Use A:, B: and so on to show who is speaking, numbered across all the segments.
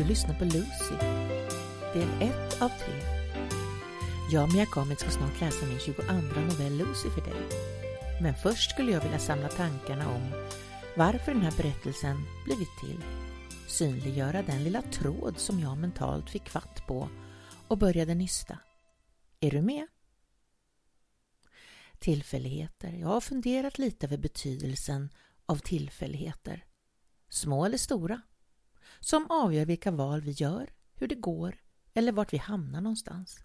A: Du lyssnar på Lucy, del 1 av 3. Jag, Mia Kamit, ska snart läsa min 22 novell Lucy för dig. Men först skulle jag vilja samla tankarna om varför den här berättelsen blivit till. Synliggöra den lilla tråd som jag mentalt fick fatt på och började nysta. Är du med? Tillfälligheter. Jag har funderat lite över betydelsen av tillfälligheter. Små eller stora. Som avgör vilka val vi gör, hur det går eller vart vi hamnar någonstans.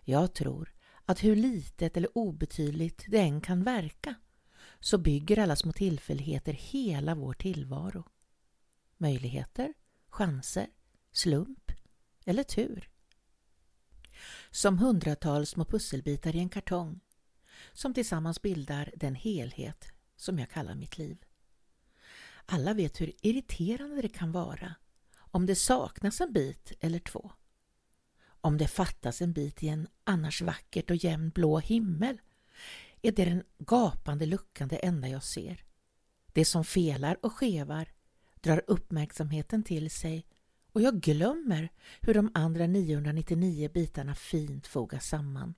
A: Jag tror att hur litet eller obetydligt det än kan verka så bygger alla små tillfälligheter hela vår tillvaro. Möjligheter, chanser, slump eller tur. Som hundratals små pusselbitar i en kartong som tillsammans bildar den helhet som jag kallar mitt liv. Alla vet hur irriterande det kan vara om det saknas en bit eller två. Om det fattas en bit i en annars vackert och jämn blå himmel är det den gapande luckan det enda jag ser. Det som felar och skevar drar uppmärksamheten till sig och jag glömmer hur de andra 999 bitarna fint fogas samman.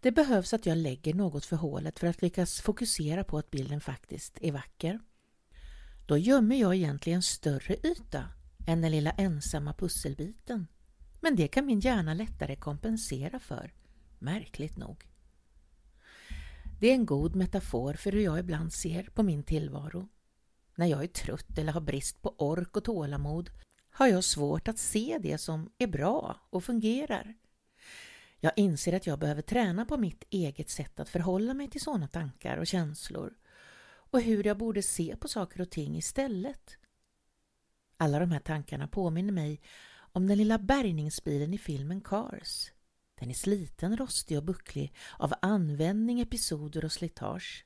A: Det behövs att jag lägger något för hålet för att lyckas fokusera på att bilden faktiskt är vacker. Då gömmer jag egentligen större yta än den lilla ensamma pusselbiten. Men det kan min hjärna lättare kompensera för, märkligt nog. Det är en god metafor för hur jag ibland ser på min tillvaro. När jag är trött eller har brist på ork och tålamod har jag svårt att se det som är bra och fungerar. Jag inser att jag behöver träna på mitt eget sätt att förhålla mig till sådana tankar och känslor och hur jag borde se på saker och ting istället. Alla de här tankarna påminner mig om den lilla bärgningsbilen i filmen Cars. Den är sliten, rostig och bucklig av användning, episoder och slitage.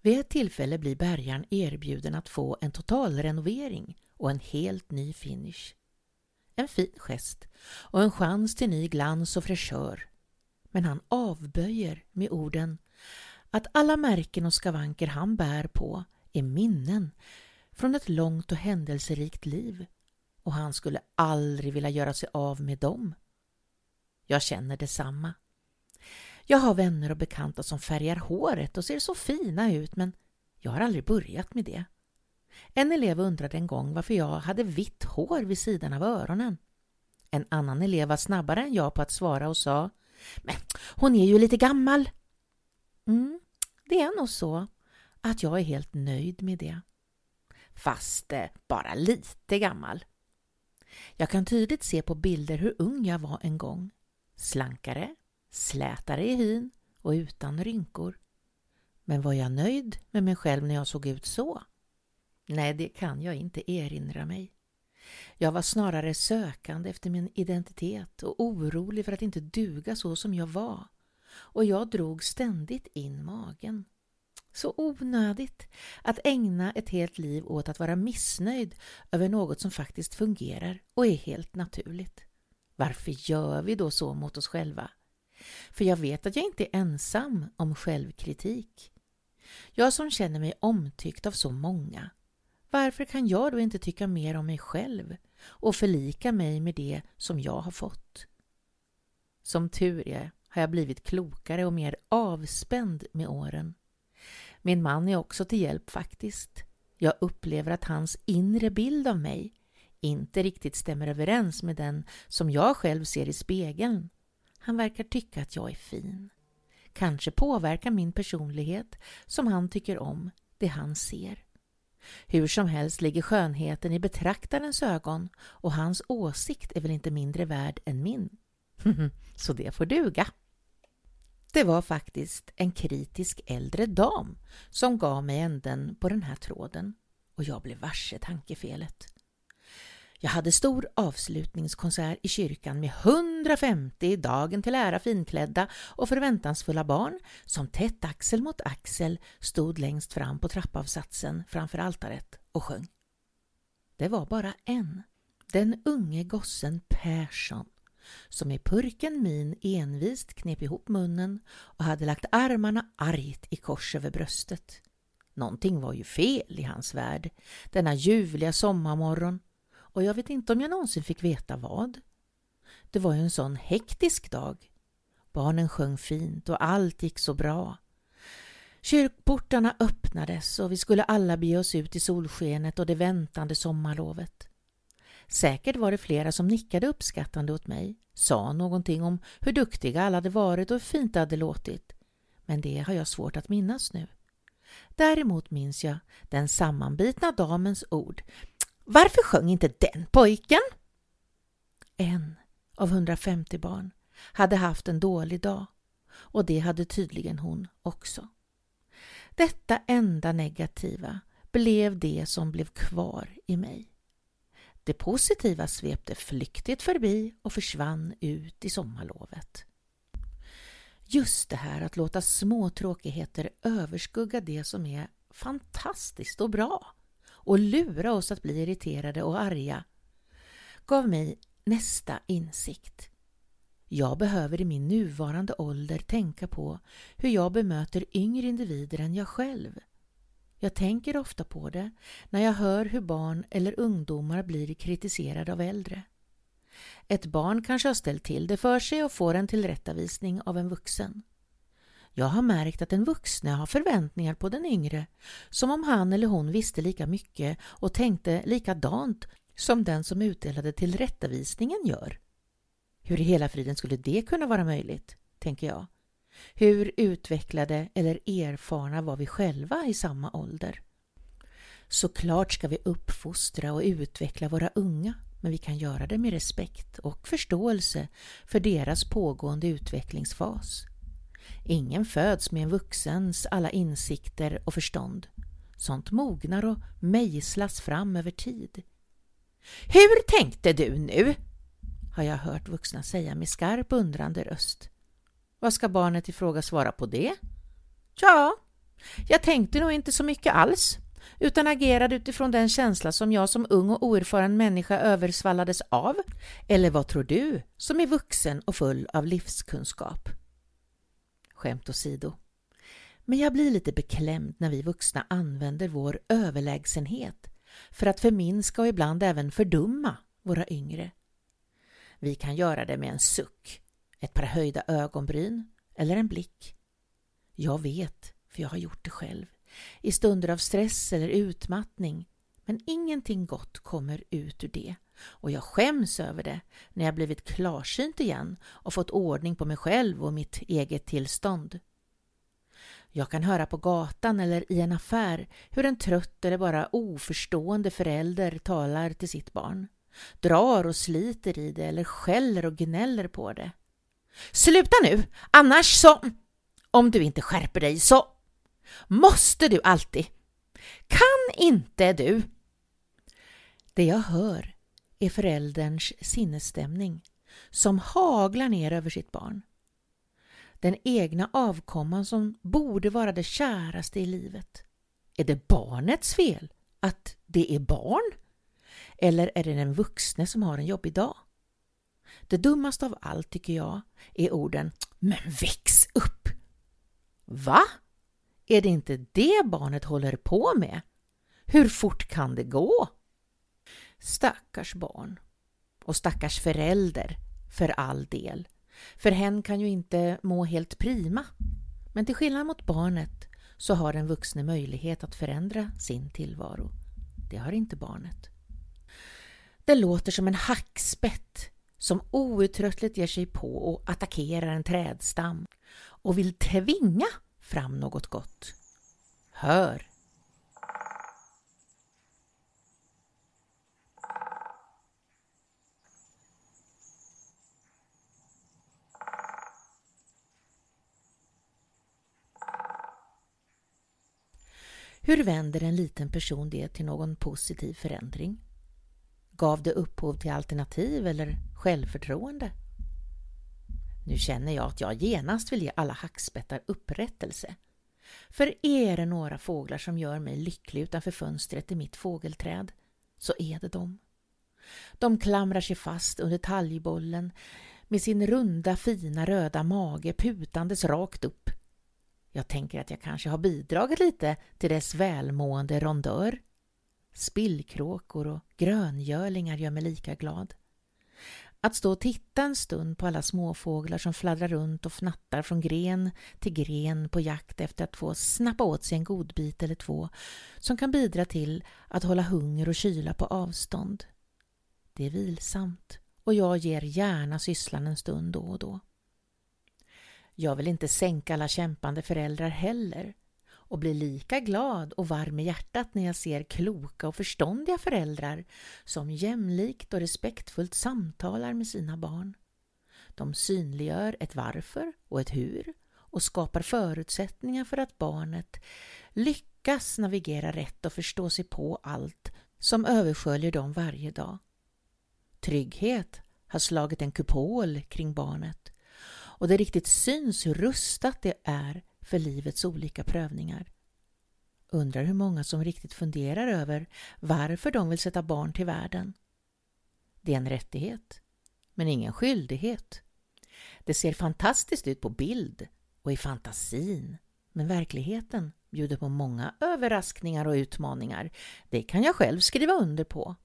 A: Vid ett tillfälle blir bärgaren erbjuden att få en totalrenovering och en helt ny finish. En fin gest och en chans till ny glans och fräschör. Men han avböjer med orden att alla märken och skavanker han bär på är minnen från ett långt och händelserikt liv och han skulle aldrig vilja göra sig av med dem. Jag känner detsamma. Jag har vänner och bekanta som färgar håret och ser så fina ut men jag har aldrig börjat med det. En elev undrade en gång varför jag hade vitt hår vid sidan av öronen. En annan elev var snabbare än jag på att svara och sa Men hon är ju lite gammal. Mm, det är nog så att jag är helt nöjd med det. Fast eh, bara lite gammal. Jag kan tydligt se på bilder hur ung jag var en gång. Slankare, slätare i hyn och utan rynkor. Men var jag nöjd med mig själv när jag såg ut så? Nej, det kan jag inte erinra mig. Jag var snarare sökande efter min identitet och orolig för att inte duga så som jag var. Och jag drog ständigt in magen. Så onödigt att ägna ett helt liv åt att vara missnöjd över något som faktiskt fungerar och är helt naturligt. Varför gör vi då så mot oss själva? För jag vet att jag inte är ensam om självkritik. Jag som känner mig omtyckt av så många. Varför kan jag då inte tycka mer om mig själv och förlika mig med det som jag har fått? Som tur är har jag blivit klokare och mer avspänd med åren. Min man är också till hjälp faktiskt. Jag upplever att hans inre bild av mig inte riktigt stämmer överens med den som jag själv ser i spegeln. Han verkar tycka att jag är fin. Kanske påverkar min personlighet som han tycker om det han ser. Hur som helst ligger skönheten i betraktarens ögon och hans åsikt är väl inte mindre värd än min. Mhm. Så det får duga. Det var faktiskt en kritisk äldre dam som gav mig änden på den här tråden och jag blev varse tankefelet. Jag hade stor avslutningskonsert i kyrkan med 150 dagen till ära finklädda och förväntansfulla barn som tätt axel mot axel stod längst fram på trappavsatsen framför altaret och sjöng. Det var bara en, den unge gossen Persson som i purken min envist knep ihop munnen och hade lagt armarna argt i kors över bröstet. Någonting var ju fel i hans värld denna ljuvliga sommarmorgon och jag vet inte om jag någonsin fick veta vad. Det var ju en sån hektisk dag. Barnen sjöng fint och allt gick så bra. Kyrkportarna öppnades och vi skulle alla bege oss ut i solskenet och det väntande sommarlovet. Säkert var det flera som nickade uppskattande åt mig, sa någonting om hur duktiga alla hade varit och hur fint det hade låtit. Men det har jag svårt att minnas nu. Däremot minns jag den sammanbitna damens ord. Varför sjöng inte den pojken? En av 150 barn hade haft en dålig dag och det hade tydligen hon också. Detta enda negativa blev det som blev kvar i mig. Det positiva svepte flyktigt förbi och försvann ut i sommarlovet. Just det här att låta små tråkigheter överskugga det som är fantastiskt och bra och lura oss att bli irriterade och arga gav mig nästa insikt. Jag behöver i min nuvarande ålder tänka på hur jag bemöter yngre individer än jag själv. Jag tänker ofta på det när jag hör hur barn eller ungdomar blir kritiserade av äldre. Ett barn kanske har ställt till det för sig och får en tillrättavisning av en vuxen. Jag har märkt att den vuxne har förväntningar på den yngre som om han eller hon visste lika mycket och tänkte likadant som den som utdelade tillrättavisningen gör. Hur i hela friden skulle det kunna vara möjligt, tänker jag. Hur utvecklade eller erfarna var vi själva i samma ålder? Såklart ska vi uppfostra och utveckla våra unga, men vi kan göra det med respekt och förståelse för deras pågående utvecklingsfas. Ingen föds med en vuxens alla insikter och förstånd. Sånt mognar och mejslas fram över tid. Hur tänkte du nu? har jag hört vuxna säga med skarp undrande röst. Vad ska barnet i fråga svara på det? Ja, jag tänkte nog inte så mycket alls, utan agerade utifrån den känsla som jag som ung och oerfaren människa översvallades av. Eller vad tror du, som är vuxen och full av livskunskap? Skämt åsido. Men jag blir lite beklämd när vi vuxna använder vår överlägsenhet för att förminska och ibland även fördumma våra yngre. Vi kan göra det med en suck, ett par höjda ögonbryn eller en blick. Jag vet, för jag har gjort det själv, i stunder av stress eller utmattning, men ingenting gott kommer ut ur det och jag skäms över det när jag blivit klarsynt igen och fått ordning på mig själv och mitt eget tillstånd. Jag kan höra på gatan eller i en affär hur en trött eller bara oförstående förälder talar till sitt barn drar och sliter i det eller skäller och gnäller på det. Sluta nu, annars så... Om du inte skärper dig så... Måste du alltid? Kan inte du? Det jag hör är förälderns sinnesstämning som haglar ner över sitt barn. Den egna avkomman som borde vara det käraste i livet. Är det barnets fel att det är barn? Eller är det den vuxne som har en jobbig dag? Det dummaste av allt tycker jag är orden ”men väx upp”. Va? Är det inte det barnet håller på med? Hur fort kan det gå? Stackars barn. Och stackars förälder, för all del. För hen kan ju inte må helt prima. Men till skillnad mot barnet så har den vuxne möjlighet att förändra sin tillvaro. Det har inte barnet. Det låter som en hackspett som outtröttligt ger sig på och attackerar en trädstam och vill tvinga fram något gott. Hör! Hur vänder en liten person det till någon positiv förändring? Gav det upphov till alternativ eller självförtroende? Nu känner jag att jag genast vill ge alla hackspettar upprättelse. För är det några fåglar som gör mig lycklig utanför fönstret i mitt fågelträd, så är det de. De klamrar sig fast under talgbollen med sin runda fina röda mage putandes rakt upp. Jag tänker att jag kanske har bidragit lite till dess välmående rondör. Spillkråkor och gröngölingar gör mig lika glad. Att stå och titta en stund på alla småfåglar som fladdrar runt och fnattar från gren till gren på jakt efter att få snappa åt sig en godbit eller två som kan bidra till att hålla hunger och kyla på avstånd. Det är vilsamt och jag ger gärna sysslan en stund då och då. Jag vill inte sänka alla kämpande föräldrar heller och blir lika glad och varm i hjärtat när jag ser kloka och förståndiga föräldrar som jämlikt och respektfullt samtalar med sina barn. De synliggör ett varför och ett hur och skapar förutsättningar för att barnet lyckas navigera rätt och förstå sig på allt som översköljer dem varje dag. Trygghet har slagit en kupol kring barnet och det riktigt syns hur rustat det är för livets olika prövningar. Undrar hur många som riktigt funderar över varför de vill sätta barn till världen. Det är en rättighet, men ingen skyldighet. Det ser fantastiskt ut på bild och i fantasin, men verkligheten bjuder på många överraskningar och utmaningar. Det kan jag själv skriva under på.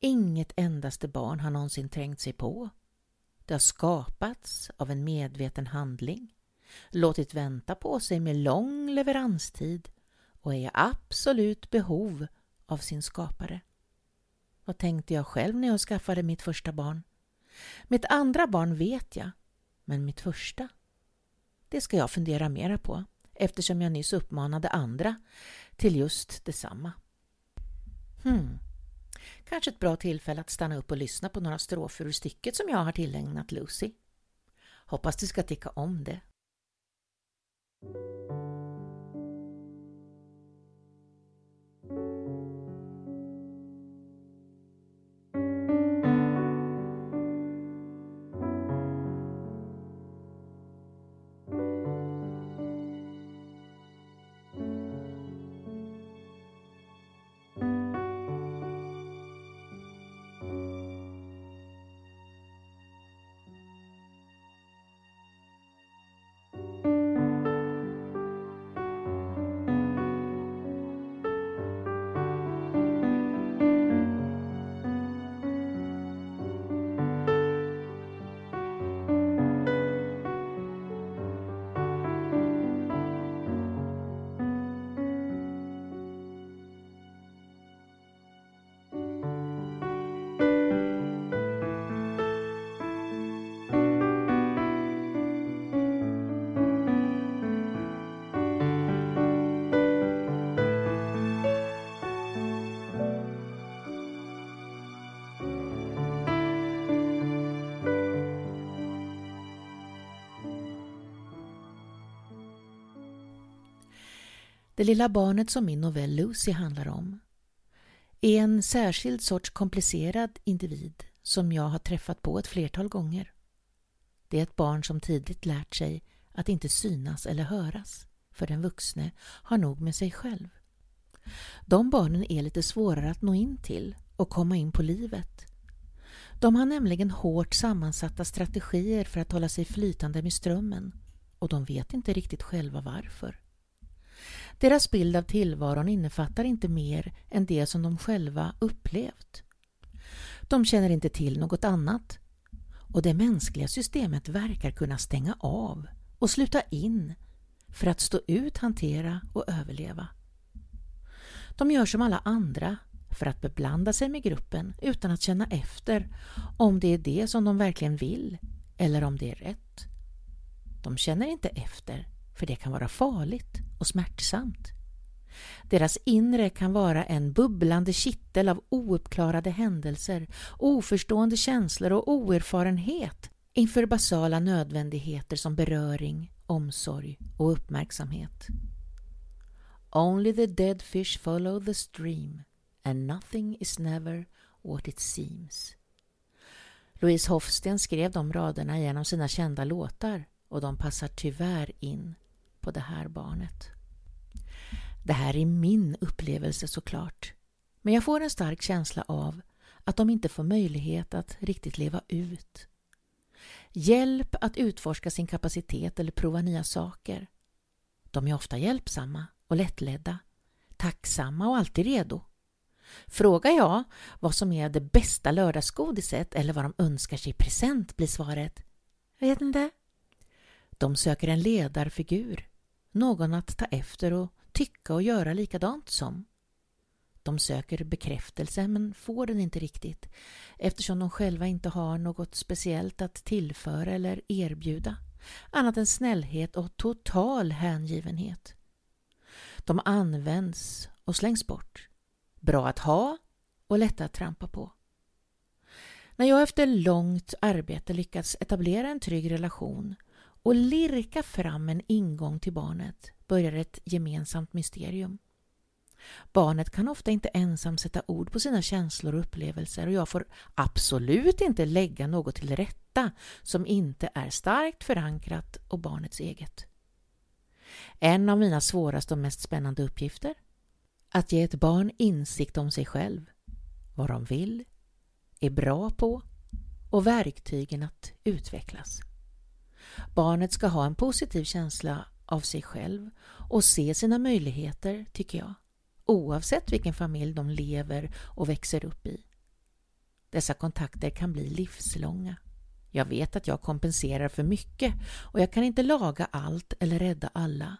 A: Inget endaste barn har någonsin trängt sig på. Det har skapats av en medveten handling låtit vänta på sig med lång leveranstid och är i absolut behov av sin skapare. Vad tänkte jag själv när jag skaffade mitt första barn? Mitt andra barn vet jag, men mitt första? Det ska jag fundera mera på eftersom jag nyss uppmanade andra till just detsamma. Hmm. Kanske ett bra tillfälle att stanna upp och lyssna på några strofer ur stycket som jag har tillägnat Lucy. Hoppas du ska tycka om det. you Det lilla barnet som min novell Lucy handlar om är en särskild sorts komplicerad individ som jag har träffat på ett flertal gånger. Det är ett barn som tidigt lärt sig att inte synas eller höras, för den vuxne har nog med sig själv. De barnen är lite svårare att nå in till och komma in på livet. De har nämligen hårt sammansatta strategier för att hålla sig flytande med strömmen och de vet inte riktigt själva varför. Deras bild av tillvaron innefattar inte mer än det som de själva upplevt. De känner inte till något annat och det mänskliga systemet verkar kunna stänga av och sluta in för att stå ut, hantera och överleva. De gör som alla andra för att beblanda sig med gruppen utan att känna efter om det är det som de verkligen vill eller om det är rätt. De känner inte efter för det kan vara farligt och smärtsamt. Deras inre kan vara en bubblande kittel av ouppklarade händelser, oförstående känslor och oerfarenhet inför basala nödvändigheter som beröring, omsorg och uppmärksamhet. Only the dead fish follow the stream and nothing is never what it seems. Louise Hofsten skrev de raderna i en av sina kända låtar och de passar tyvärr in på det här barnet. Det här är min upplevelse såklart, men jag får en stark känsla av att de inte får möjlighet att riktigt leva ut. Hjälp att utforska sin kapacitet eller prova nya saker. De är ofta hjälpsamma och lättledda, tacksamma och alltid redo. Frågar jag vad som är det bästa lördagsgodiset eller vad de önskar sig i present blir svaret Jag vet inte. De söker en ledarfigur, någon att ta efter och tycka och göra likadant som. De söker bekräftelse men får den inte riktigt eftersom de själva inte har något speciellt att tillföra eller erbjuda annat än snällhet och total hängivenhet. De används och slängs bort. Bra att ha och lätta att trampa på. När jag efter långt arbete lyckats etablera en trygg relation och lirka fram en ingång till barnet börjar ett gemensamt mysterium. Barnet kan ofta inte ensam sätta ord på sina känslor och upplevelser och jag får absolut inte lägga något till rätta som inte är starkt förankrat och barnets eget. En av mina svåraste och mest spännande uppgifter? Att ge ett barn insikt om sig själv, vad de vill, är bra på och verktygen att utvecklas. Barnet ska ha en positiv känsla av sig själv och se sina möjligheter, tycker jag, oavsett vilken familj de lever och växer upp i. Dessa kontakter kan bli livslånga. Jag vet att jag kompenserar för mycket och jag kan inte laga allt eller rädda alla.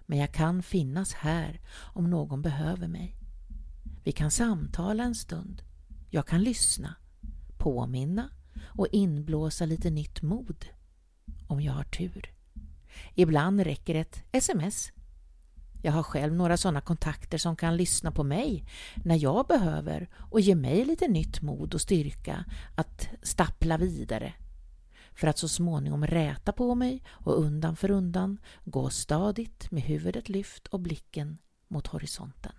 A: Men jag kan finnas här om någon behöver mig. Vi kan samtala en stund. Jag kan lyssna, påminna och inblåsa lite nytt mod. Om jag har tur. Ibland räcker ett sms. Jag har själv några sådana kontakter som kan lyssna på mig när jag behöver och ge mig lite nytt mod och styrka att stappla vidare för att så småningom räta på mig och undan för undan gå stadigt med huvudet lyft och blicken mot horisonten.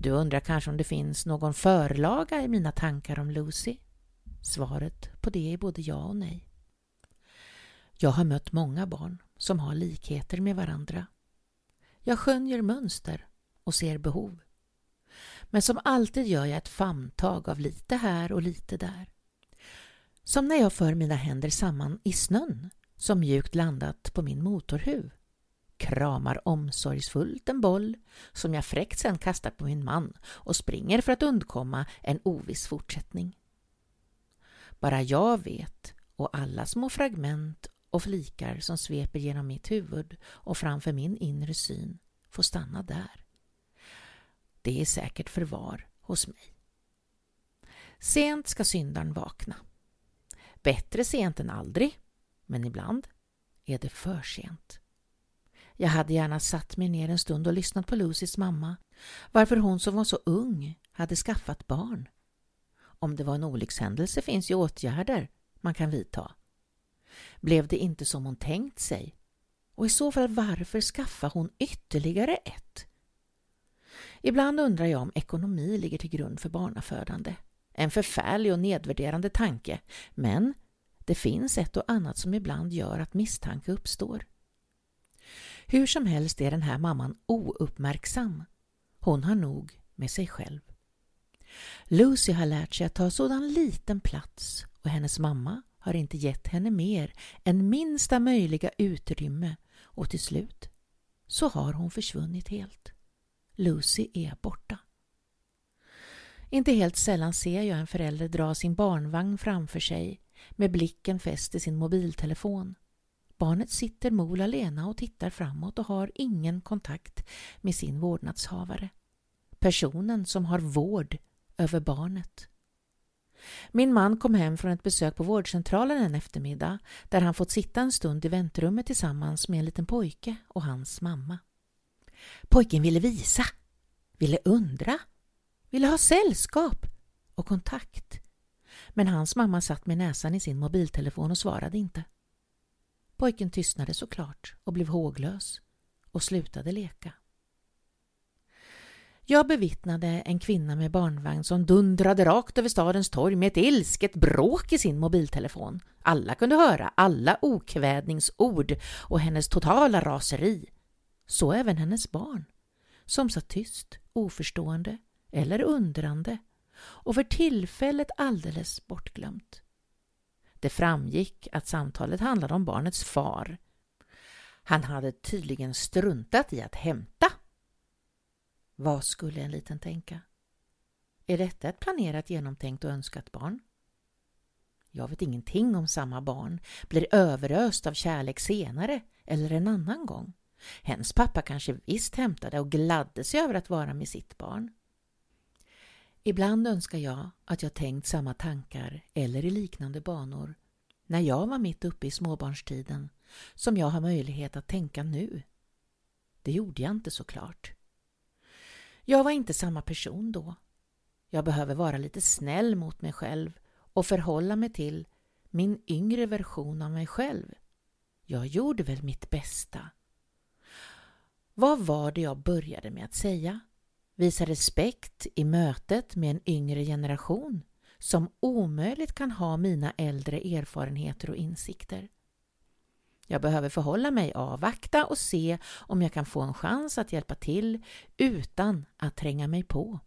A: Du undrar kanske om det finns någon förlaga i mina tankar om Lucy? Svaret på det är både ja och nej. Jag har mött många barn som har likheter med varandra. Jag skönjer mönster och ser behov. Men som alltid gör jag ett famntag av lite här och lite där. Som när jag för mina händer samman i snön som mjukt landat på min motorhuv. Kramar omsorgsfullt en boll som jag fräckt sen kastar på min man och springer för att undkomma en oviss fortsättning. Bara jag vet och alla små fragment och flikar som sveper genom mitt huvud och framför min inre syn får stanna där. Det är säkert förvar hos mig. Sent ska syndaren vakna. Bättre sent än aldrig, men ibland är det för sent. Jag hade gärna satt mig ner en stund och lyssnat på Lucys mamma, varför hon som var så ung hade skaffat barn. Om det var en olyckshändelse finns ju åtgärder man kan vidta. Blev det inte som hon tänkt sig? Och i så fall varför skaffade hon ytterligare ett? Ibland undrar jag om ekonomi ligger till grund för barnafödande. En förfärlig och nedvärderande tanke, men det finns ett och annat som ibland gör att misstanke uppstår. Hur som helst är den här mamman ouppmärksam. Hon har nog med sig själv. Lucy har lärt sig att ta sådan liten plats och hennes mamma har inte gett henne mer än minsta möjliga utrymme och till slut så har hon försvunnit helt. Lucy är borta. Inte helt sällan ser jag en förälder dra sin barnvagn framför sig med blicken fäst i sin mobiltelefon. Barnet sitter mol alena och tittar framåt och har ingen kontakt med sin vårdnadshavare. Personen som har vård över barnet. Min man kom hem från ett besök på vårdcentralen en eftermiddag där han fått sitta en stund i väntrummet tillsammans med en liten pojke och hans mamma. Pojken ville visa, ville undra, ville ha sällskap och kontakt. Men hans mamma satt med näsan i sin mobiltelefon och svarade inte. Pojken tystnade såklart och blev håglös och slutade leka. Jag bevittnade en kvinna med barnvagn som dundrade rakt över stadens torg med ett ilsket bråk i sin mobiltelefon. Alla kunde höra alla okvädningsord och hennes totala raseri. Så även hennes barn, som satt tyst, oförstående eller undrande och för tillfället alldeles bortglömt. Det framgick att samtalet handlade om barnets far. Han hade tydligen struntat i att hämta vad skulle en liten tänka? Är detta ett planerat, genomtänkt och önskat barn? Jag vet ingenting om samma barn blir överöst av kärlek senare eller en annan gång. Hens pappa kanske visst hämtade och gladde sig över att vara med sitt barn. Ibland önskar jag att jag tänkt samma tankar eller i liknande banor när jag var mitt uppe i småbarnstiden som jag har möjlighet att tänka nu. Det gjorde jag inte såklart. Jag var inte samma person då. Jag behöver vara lite snäll mot mig själv och förhålla mig till min yngre version av mig själv. Jag gjorde väl mitt bästa. Vad var det jag började med att säga? Visa respekt i mötet med en yngre generation som omöjligt kan ha mina äldre erfarenheter och insikter. Jag behöver förhålla mig, avvakta och se om jag kan få en chans att hjälpa till utan att tränga mig på.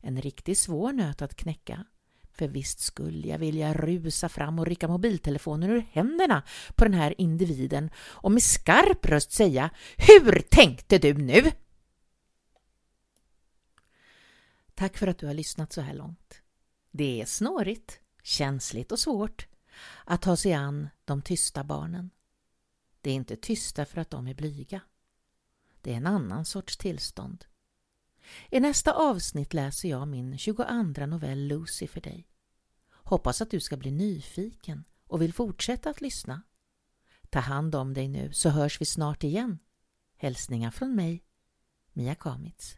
A: En riktigt svår nöt att knäcka. För visst skulle jag vilja rusa fram och rycka mobiltelefonen ur händerna på den här individen och med skarp röst säga Hur tänkte du nu? Tack för att du har lyssnat så här långt. Det är snårigt, känsligt och svårt att ta sig an de tysta barnen. Det är inte tysta för att de är blyga. Det är en annan sorts tillstånd. I nästa avsnitt läser jag min 22 novell Lucy för dig. Hoppas att du ska bli nyfiken och vill fortsätta att lyssna. Ta hand om dig nu så hörs vi snart igen. Hälsningar från mig, Mia Kamitz.